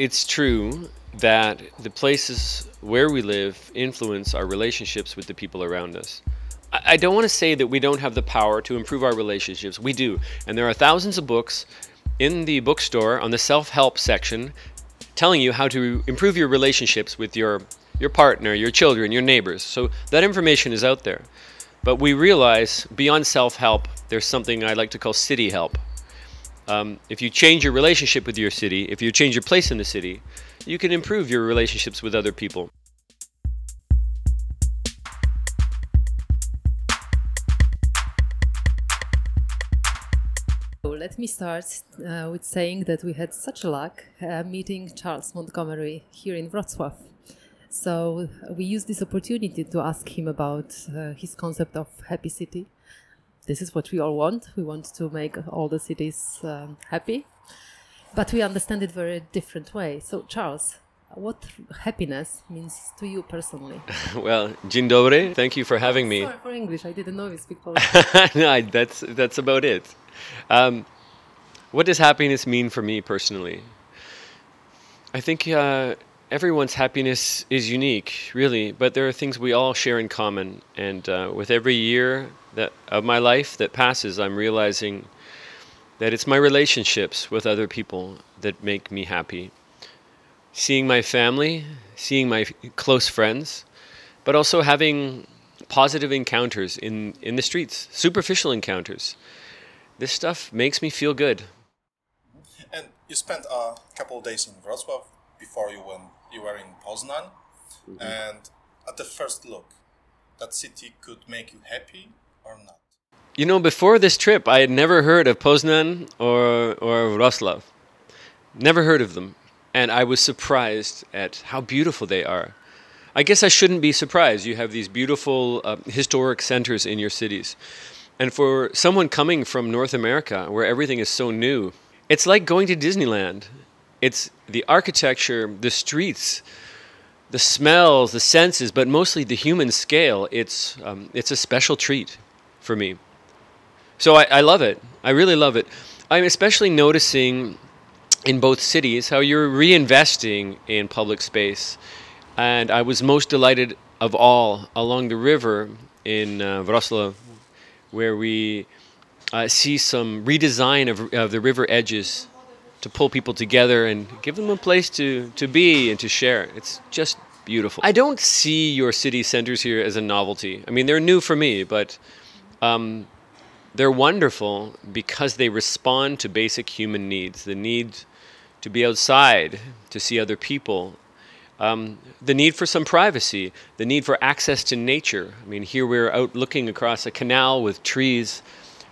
it's true that the places where we live influence our relationships with the people around us. I don't want to say that we don't have the power to improve our relationships. We do. And there are thousands of books in the bookstore on the self help section telling you how to improve your relationships with your, your partner, your children, your neighbors. So that information is out there. But we realize beyond self help, there's something I like to call city help. Um, if you change your relationship with your city, if you change your place in the city, you can improve your relationships with other people. Let me start uh, with saying that we had such luck uh, meeting Charles Montgomery here in Wrocław. So we used this opportunity to ask him about uh, his concept of happy city. This is what we all want. We want to make all the cities um, happy, but we understand it very different way. So Charles, what happiness means to you personally? Well, dzień dobry. Thank you for having me. Sorry for English. I didn't know you speak Polish. no, that's that's about it. Um, what does happiness mean for me personally? I think uh, everyone's happiness is unique, really, but there are things we all share in common. And uh, with every year that of my life that passes, I'm realizing that it's my relationships with other people that make me happy. Seeing my family, seeing my close friends, but also having positive encounters in, in the streets, superficial encounters. This stuff makes me feel good. And you spent a couple of days in Wrocław before you went. You were in Poznan, and at the first look, that city could make you happy or not. You know, before this trip, I had never heard of Poznan or, or Wrocław. Never heard of them. And I was surprised at how beautiful they are. I guess I shouldn't be surprised. You have these beautiful uh, historic centers in your cities. And for someone coming from North America, where everything is so new, it's like going to Disneyland. It's the architecture, the streets, the smells, the senses, but mostly the human scale. It's, um, it's a special treat for me. So I, I love it. I really love it. I'm especially noticing in both cities how you're reinvesting in public space. And I was most delighted of all along the river in uh, where we uh, see some redesign of, of the river edges to pull people together and give them a place to, to be and to share. It's just beautiful. I don't see your city centers here as a novelty. I mean, they're new for me, but um, they're wonderful because they respond to basic human needs the need to be outside, to see other people, um, the need for some privacy, the need for access to nature. I mean, here we're out looking across a canal with trees,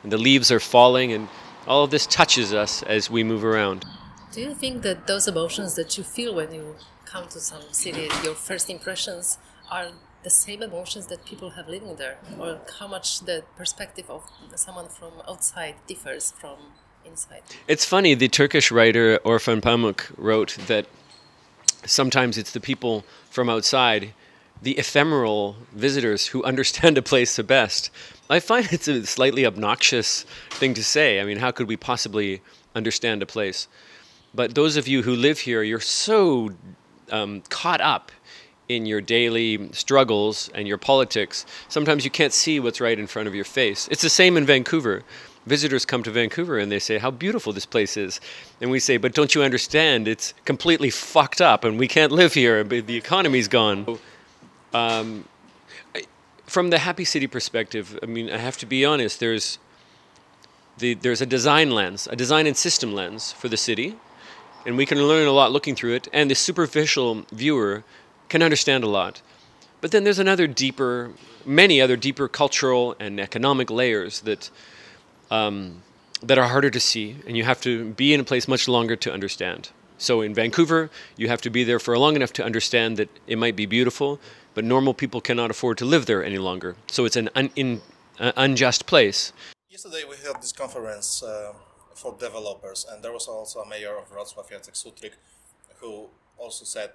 and the leaves are falling, and all of this touches us as we move around. Do you think that those emotions that you feel when you come to some city, your first impressions, are the same emotions that people have living there? Or how much the perspective of someone from outside differs from inside? It's funny, the Turkish writer Orhan Pamuk wrote that sometimes it's the people from outside, the ephemeral visitors who understand a place the best. I find it's a slightly obnoxious thing to say. I mean, how could we possibly understand a place? But those of you who live here, you're so um, caught up in your daily struggles and your politics, sometimes you can't see what's right in front of your face. It's the same in Vancouver. Visitors come to Vancouver and they say, How beautiful this place is. And we say, But don't you understand? It's completely fucked up and we can't live here. The economy's gone. Um, I- from the happy city perspective, I mean, I have to be honest, there's, the, there's a design lens, a design and system lens for the city and we can learn a lot looking through it, and the superficial viewer can understand a lot. But then there's another deeper, many other deeper cultural and economic layers that um, that are harder to see, and you have to be in a place much longer to understand. So in Vancouver, you have to be there for long enough to understand that it might be beautiful, but normal people cannot afford to live there any longer. So it's an un- in, uh, unjust place. Yesterday we had this conference uh, for developers, and there was also a mayor of Wrocław, Jacek Sutryk, who also said,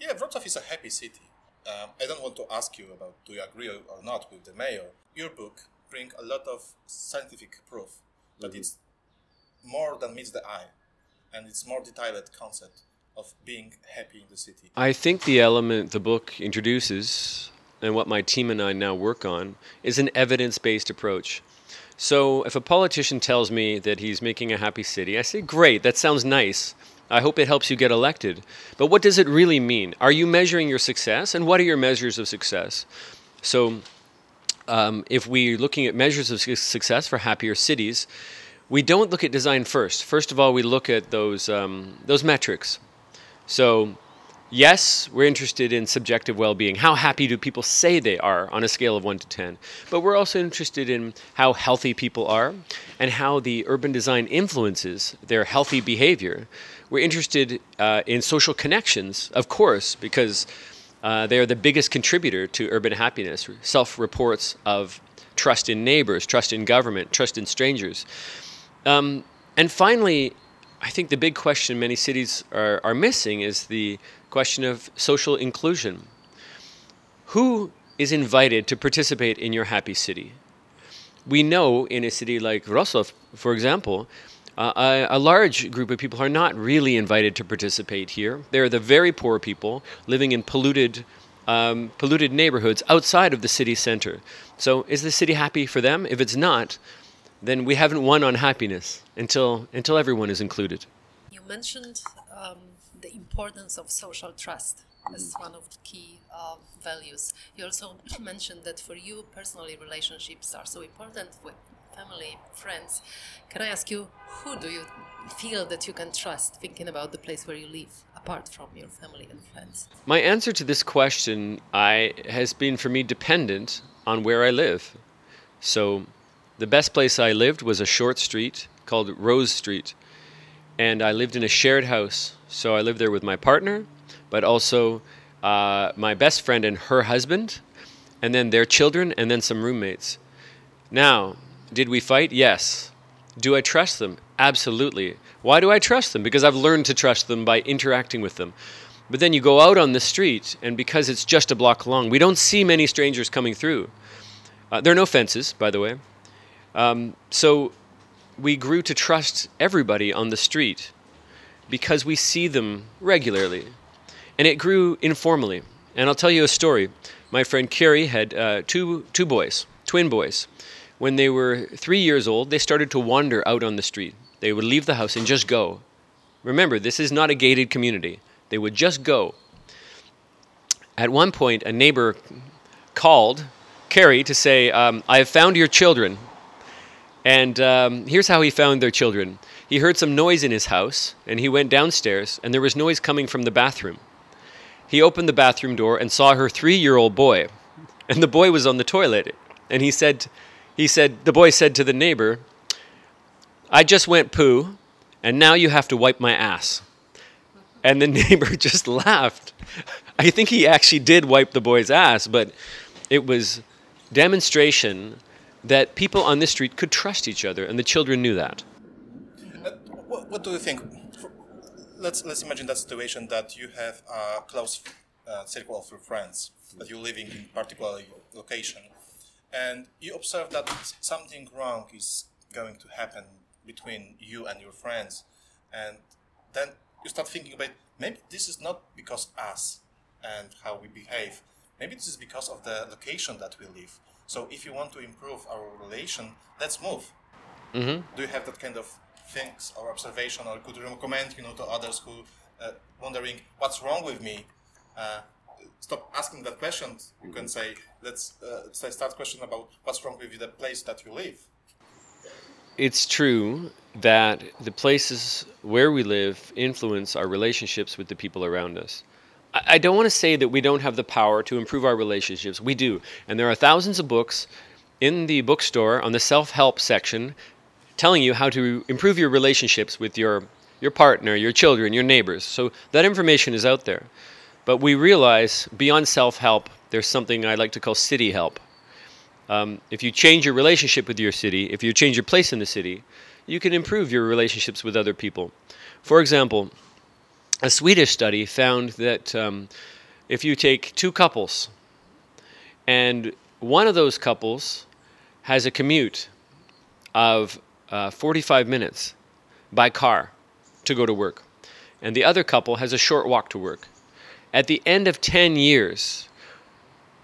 "Yeah, Wrocław is a happy city." Um, I don't want to ask you about do you agree or not with the mayor. Your book brings a lot of scientific proof that it's more than meets the eye, and it's more detailed concept of being happy in the city? I think the element the book introduces and what my team and I now work on is an evidence based approach. So if a politician tells me that he's making a happy city, I say, great, that sounds nice. I hope it helps you get elected. But what does it really mean? Are you measuring your success? And what are your measures of success? So um, if we're looking at measures of success for happier cities, we don't look at design first. First of all, we look at those, um, those metrics. So yes, we're interested in subjective well being. How happy do people say they are on a scale of 1 to 10? But we're also interested in how healthy people are and how the urban design influences their healthy behavior. We're interested uh, in social connections, of course, because uh, they are the biggest contributor to urban happiness. Self reports of trust in neighbors, trust in government, trust in strangers. Um, and finally, I think the big question many cities are, are missing is the question of social inclusion. Who is invited to participate in your happy city? We know in a city like Wrocław, for example, uh, a, a, large group of people are not really invited to participate here. They're the very poor people living in polluted, um, polluted neighborhoods outside of the city center. So, is the city happy for them? If it's not, then we haven't won on happiness until until everyone is included. You mentioned um, the importance of social trust as one of the key uh, values. You also mentioned that for you personally, relationships are so important with family, friends. Can I ask you, who do you feel that you can trust thinking about the place where you live, apart from your family and friends? My answer to this question I, has been for me dependent on where I live. So the best place I lived was a short street called Rose Street. And I lived in a shared house. So I lived there with my partner, but also uh, my best friend and her husband, and then their children, and then some roommates. Now, did we fight? Yes. Do I trust them? Absolutely. Why do I trust them? Because I've learned to trust them by interacting with them. But then you go out on the street, and because it's just a block long, we don't see many strangers coming through. Uh, there are no fences, by the way. Um, so we grew to trust everybody on the street because we see them regularly. And it grew informally. And I'll tell you a story. My friend Carrie had uh, two, two boys, twin boys. When they were three years old, they started to wander out on the street. They would leave the house and just go. Remember, this is not a gated community. They would just go. At one point, a neighbor called Carrie to say, um, I have found your children. And um, here's how he found their children. He heard some noise in his house, and he went downstairs, and there was noise coming from the bathroom. He opened the bathroom door and saw her three year old boy, and the boy was on the toilet. And he said, he said, the boy said to the neighbor, I just went poo, and now you have to wipe my ass. And the neighbor just laughed. I think he actually did wipe the boy's ass, but it was demonstration that people on this street could trust each other, and the children knew that. Uh, what, what, do you think? Let's let's imagine that situation that you have a close uh, circle of your friends that you're living in particular location, and you observe that something wrong is going to happen between you and your friends, and then you start thinking about maybe this is not because us and how we behave. Maybe this is because of the location that we live so if you want to improve our relation, let's move. Mm-hmm. Do you have that kind of things or observation, or could you recommend, you know, to others who uh, wondering what's wrong with me? Uh, stop asking that question. You can say, let's uh, say start question about what's wrong with the place that you live. It's true that the places where we live influence our relationships with the people around us. I don't want to say that we don't have the power to improve our relationships. We do. And there are thousands of books in the bookstore on the self help section telling you how to improve your relationships with your, your partner, your children, your neighbors. So that information is out there. But we realize beyond self help, there's something I like to call city help. Um, if you change your relationship with your city, if you change your place in the city, you can improve your relationships with other people. For example, a Swedish study found that um, if you take two couples and one of those couples has a commute of uh, 45 minutes by car to go to work, and the other couple has a short walk to work. At the end of 10 years,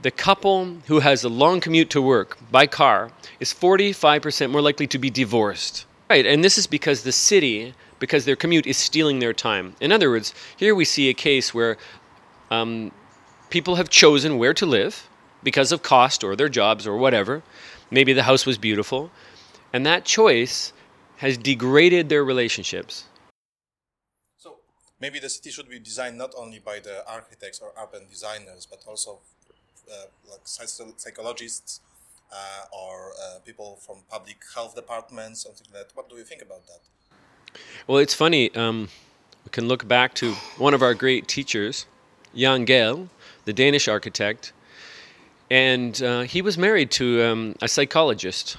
the couple who has a long commute to work by car is 45% more likely to be divorced. Right, and this is because the city, because their commute is stealing their time. In other words, here we see a case where um, people have chosen where to live because of cost or their jobs or whatever. Maybe the house was beautiful. And that choice has degraded their relationships. So maybe the city should be designed not only by the architects or urban designers, but also uh, like psychologists uh, or uh, people from public health departments, something like that. What do you think about that? Well, it's funny. Um, we can look back to one of our great teachers, Jan Gehl, the Danish architect, and uh, he was married to um, a psychologist.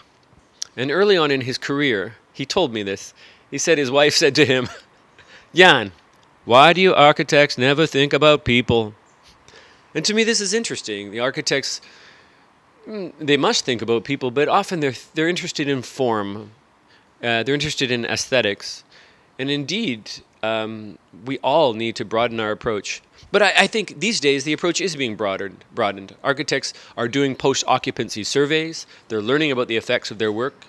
And early on in his career, he told me this. He said his wife said to him, Jan, why do you architects never think about people? And to me, this is interesting. The architects, mm, they must think about people, but often they're, they're interested in form, uh, they're interested in aesthetics. And indeed, um, we all need to broaden our approach. But I, I, think these days the approach is being broadened. broadened. Architects are doing post occupancy surveys, they're learning about the effects of their work.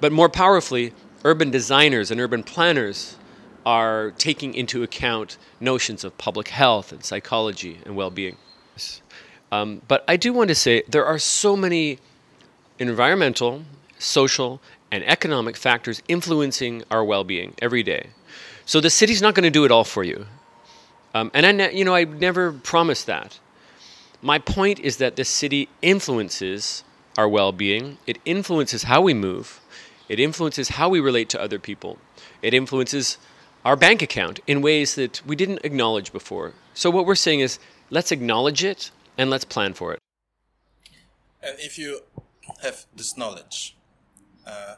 But more powerfully, urban designers and urban planners are taking into account notions of public health and psychology and well being. Um, but I do want to say there are so many environmental, social, and economic factors influencing our well being every day. So the city's not going to do it all for you. Um, and I, ne- you know, I never promised that. My point is that the city influences our well being, it influences how we move, it influences how we relate to other people. It influences our bank account in ways that we didn't acknowledge before. So, what we're saying is let's acknowledge it and let's plan for it. And if you have this knowledge uh,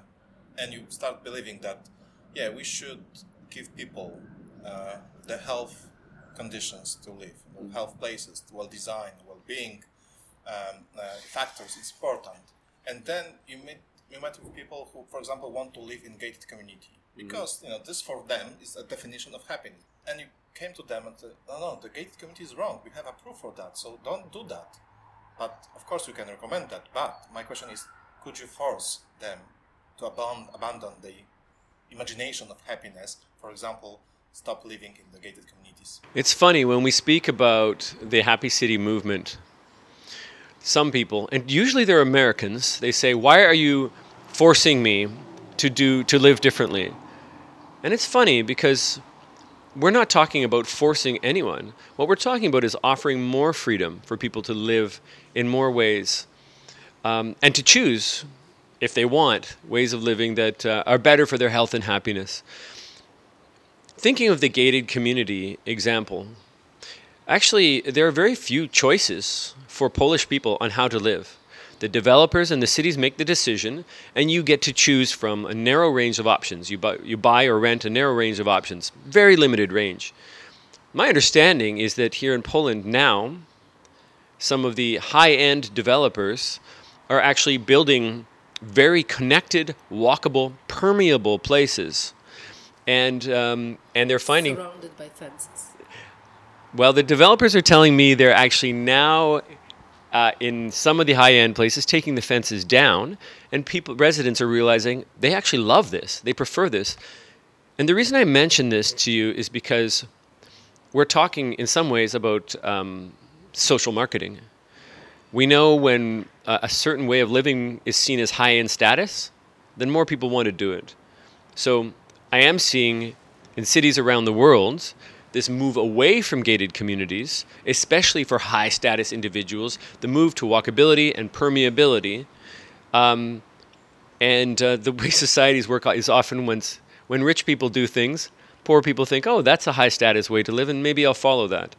and you start believing that, yeah, we should give people uh, the health conditions to live, health places, well design, well being um, uh, factors, it's important. And then you meet we met with people who, for example, want to live in gated community mm-hmm. because mm-hmm. you know this for them is a definition of happiness. And you came to them and said, "No, no, the gated community is wrong. We have a proof for that, so don't do that." But of course, you can recommend that. But my question is, could you force them to abandon, abandon the imagination of happiness? For example, stop living in the gated communities. It's funny when we speak about the happy city movement some people, and usually they're Americans, they say, "Why are you forcing me to do to live differently?" And it's funny because we're not talking about forcing anyone. What we're talking about is offering more freedom for people to live in more ways um, and to choose, if they want, ways of living that uh, are better for their health and happiness. Thinking of the gated community example, Actually, there are very few choices for Polish people on how to live. The developers and the cities make the decision, and you get to choose from a narrow range of options. You buy, you buy or rent a narrow range of options, very limited range. My understanding is that here in Poland now, some of the high end developers are actually building very connected, walkable, permeable places. And, um, and they're finding. Surrounded by fences. Well, the developers are telling me they're actually now uh, in some of the high-end places taking the fences down, and people residents are realizing they actually love this. They prefer this. And the reason I mention this to you is because we're talking in some ways about um, social marketing. We know when a certain way of living is seen as high end status, then more people want to do it. So I am seeing in cities around the world this move away from gated communities, especially for high status individuals, the move to walkability and permeability. Um, and uh, the way societies work is often when, when rich people do things, poor people think, oh, that's a high status way to live, and maybe I'll follow that.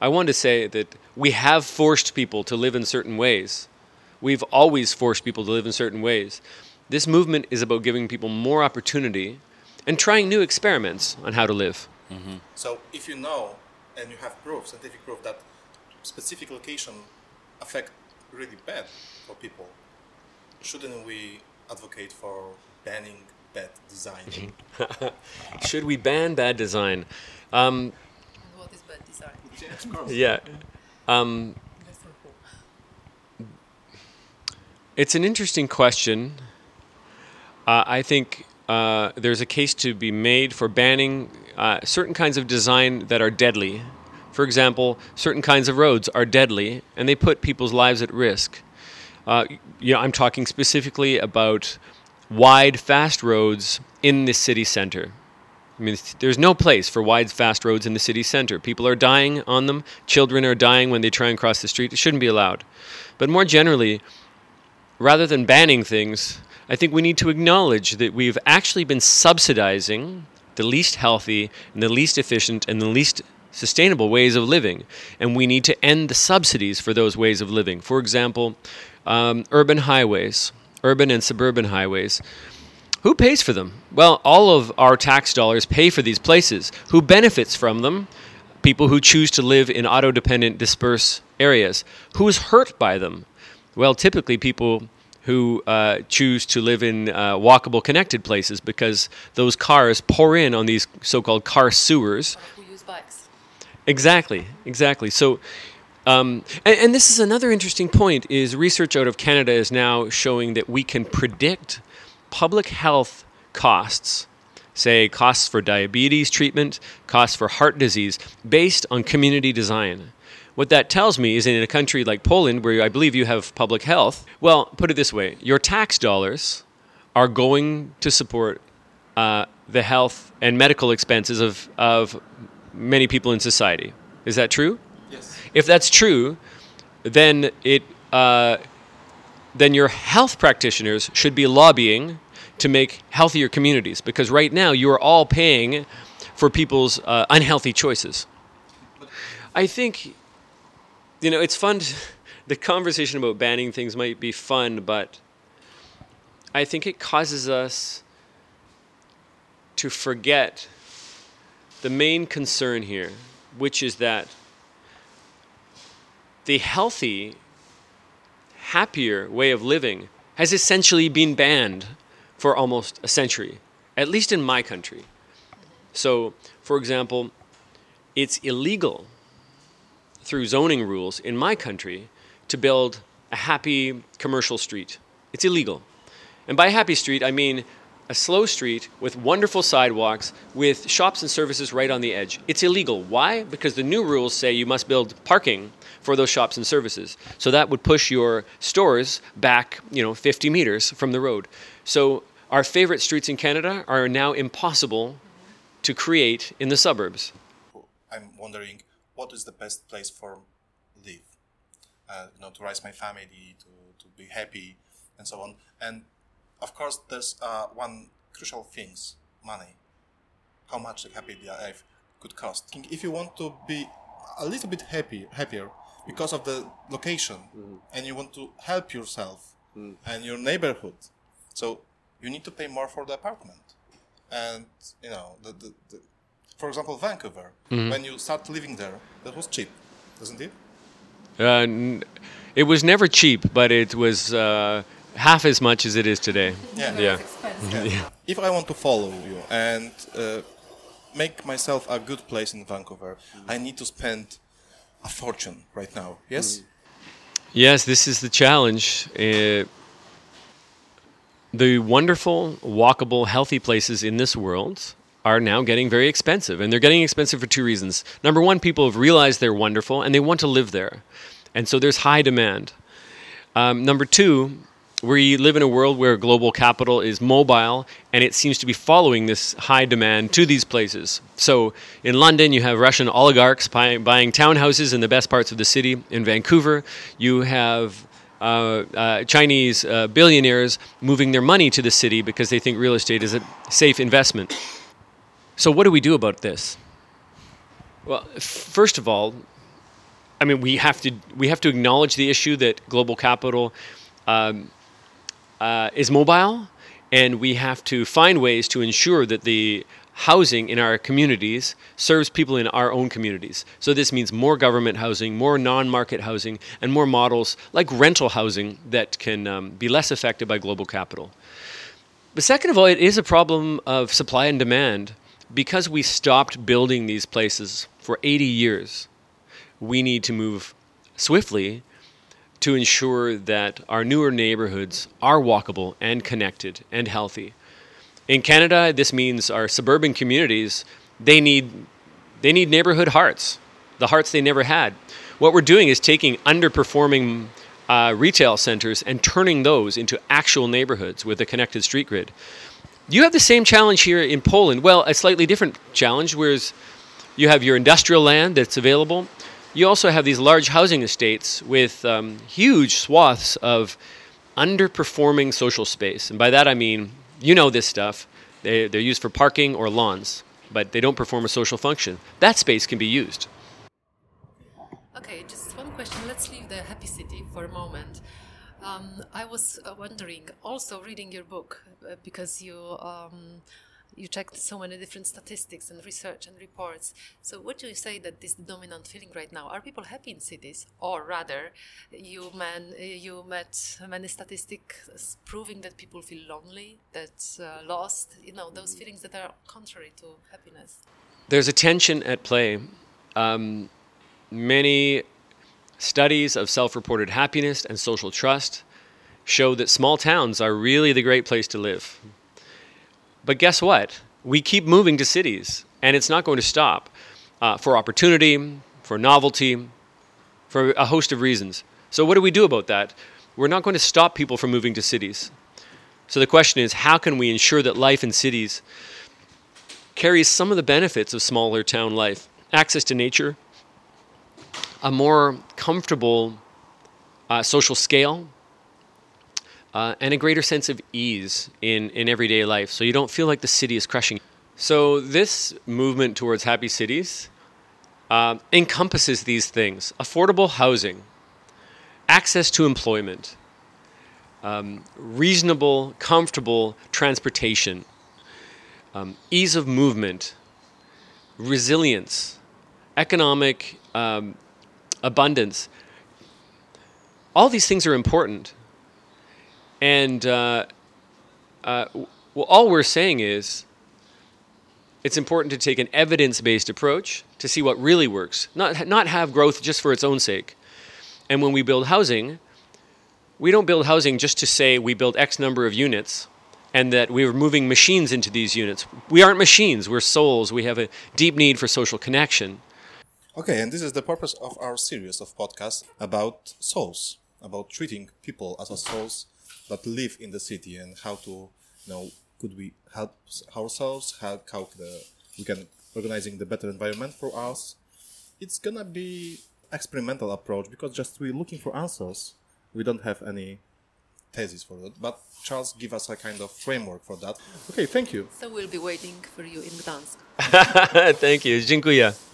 I want to say that we have forced people to live in certain ways. We've always forced people to live in certain ways. This movement is about giving people more opportunity and trying new experiments on how to live. Mm-hmm. So if you know and you have proof, scientific proof that specific location affect really bad for people, shouldn't we advocate for banning bad design? Should we ban bad design? Um, What is bad design? yeah, of yeah. Um, It's an interesting question. Uh, I think uh, there's a case to be made for banning uh, certain kinds of design that are deadly. For example, certain kinds of roads are deadly and they put people's lives at risk. Uh, you know, I'm talking specifically about wide, fast roads in the city center. I mean, there's no place for wide, fast roads in the city center. People are dying on them. Children are dying when they try and cross the street. It shouldn't be allowed. But more generally, rather than banning things, I think we need to acknowledge that we've actually been subsidizing the least healthy and the least efficient and the least sustainable ways of living. And we need to end the subsidies for those ways of living. For example, um, urban highways, urban and suburban highways. Who pays for them? Well, all of our tax dollars pay for these places. Who benefits from them? People who choose to live in auto dependent, dispersed areas. Who is hurt by them? Well, typically people who uh, choose to live in uh, walkable, connected places because those cars pour in on these so called car sewers. Who use bikes? Exactly, exactly. So, um, and, and this is another interesting point: is research out of Canada is now showing that we can predict public health costs, say costs for diabetes treatment, costs for heart disease, based on community design. What that tells me is in a country like Poland, where I believe you have public health, well, put it this way your tax dollars are going to support uh, the health and medical expenses of, of many people in society. Is that true? Yes. If that's true, then it uh, then your health practitioners should be lobbying to make healthier communities because right now you are all paying for people's uh, unhealthy choices. I think you know it's fun. To, the conversation about banning things might be fun, but I think it causes us to forget the main concern here, which is that the healthy, happier way of living has essentially been banned for almost a century, at least in my country. So, for example, it's illegal through zoning rules in my country to build a happy commercial street. It's illegal. And by happy street, I mean a slow street with wonderful sidewalks with shops and services right on the edge. It's illegal. Why? Because the new rules say you must build parking for those shops and services. So that would push your stores back, you know, 50 meters from the road. So our favorite streets in Canada are now impossible to create in the suburbs. I'm wondering what is the best place for live, uh, you know, to raise my family, to, to be happy, and so on. And of course, there's uh, one crucial things: money. How much a happy life could cost. If you want to be a little bit happy, happier because of the location, and you want to help yourself and your neighborhood, so you need to pay more for the apartment. And you know, the, the, the for example, Vancouver, when you start living there, that was cheap, doesn't it? Uh, n- it was never cheap, but it was uh, half as much as it is today. Yeah. Yeah. Yeah. If I want to follow you and uh, make myself a good place in Vancouver, I need to spend a fortune right now. Yes. Yes, this is the challenge. Uh, the wonderful, walkable, healthy places in this world are now getting very expensive. And they're getting expensive for two reasons. Number one, people have realized they're wonderful and they want to live there. And so there's high demand. Um, number two, we live in a world where global capital is mobile and it seems to be following this high demand to these places. So in London, you have Russian oligarchs buy, buying townhouses in the best parts of the city. In Vancouver, you have uh, uh, Chinese uh, billionaires moving their money to the city because they think real estate is a safe investment. So, what do we do about this? Well, first of all, I mean, we have to we have to acknowledge the issue that global capital um, uh, is mobile, and we have to find ways to ensure that the housing in our communities serves people in our own communities. So this means more government housing, more non-market housing, and more models like rental housing that can um, be less affected by global capital. But second of all, it is a problem of supply and demand. Because we stopped building these places for 80 years, we need to move swiftly to ensure that our newer neighborhoods are walkable and connected and healthy. In Canada, this means our suburban communities, they need they need neighborhood hearts, the hearts they never had. What we're doing is taking underperforming uh, retail centers and turning those into actual neighborhoods with a connected street grid. You have the same challenge here in Poland. Well, a slightly different challenge, whereas you have your industrial land that's available. You also have these large housing estates with um, huge swaths of underperforming social space. And by that I mean, you know this stuff. They, they're used for parking or lawns, but they don't perform a social function. That space can be used. Okay, just one question. Let's leave the happy city for a moment. Um, I was uh, wondering, also reading your book, uh, because you um, you checked so many different statistics and research and reports. So, what do you say that is the dominant feeling right now? Are people happy in cities, or rather, you man you met many statistics proving that people feel lonely, that uh, lost? You know, those feelings that are contrary to happiness. There's a tension at play. Um, many Studies of self reported happiness and social trust show that small towns are really the great place to live. But guess what? We keep moving to cities, and it's not going to stop uh, for opportunity, for novelty, for a host of reasons. So, what do we do about that? We're not going to stop people from moving to cities. So, the question is how can we ensure that life in cities carries some of the benefits of smaller town life? Access to nature, a more comfortable uh, social scale uh, and a greater sense of ease in, in everyday life. So you don't feel like the city is crushing. So this movement towards happy cities uh, encompasses these things affordable housing, access to employment, um, reasonable, comfortable transportation, um, ease of movement, resilience, economic um, abundance. All these things are important. And uh, uh, well, all we're saying is it's important to take an evidence based approach to see what really works, not, not have growth just for its own sake. And when we build housing, we don't build housing just to say we build X number of units and that we're moving machines into these units. We aren't machines, we're souls. We have a deep need for social connection. Okay, and this is the purpose of our series of podcasts about souls, about treating people as a souls that live in the city and how to, you know, could we help ourselves, how, how the, we can organizing the better environment for us. It's gonna be experimental approach because just we're looking for answers. We don't have any thesis for that but Charles give us a kind of framework for that. Okay, thank you. So we'll be waiting for you in Gdansk. thank you. Dziękuję.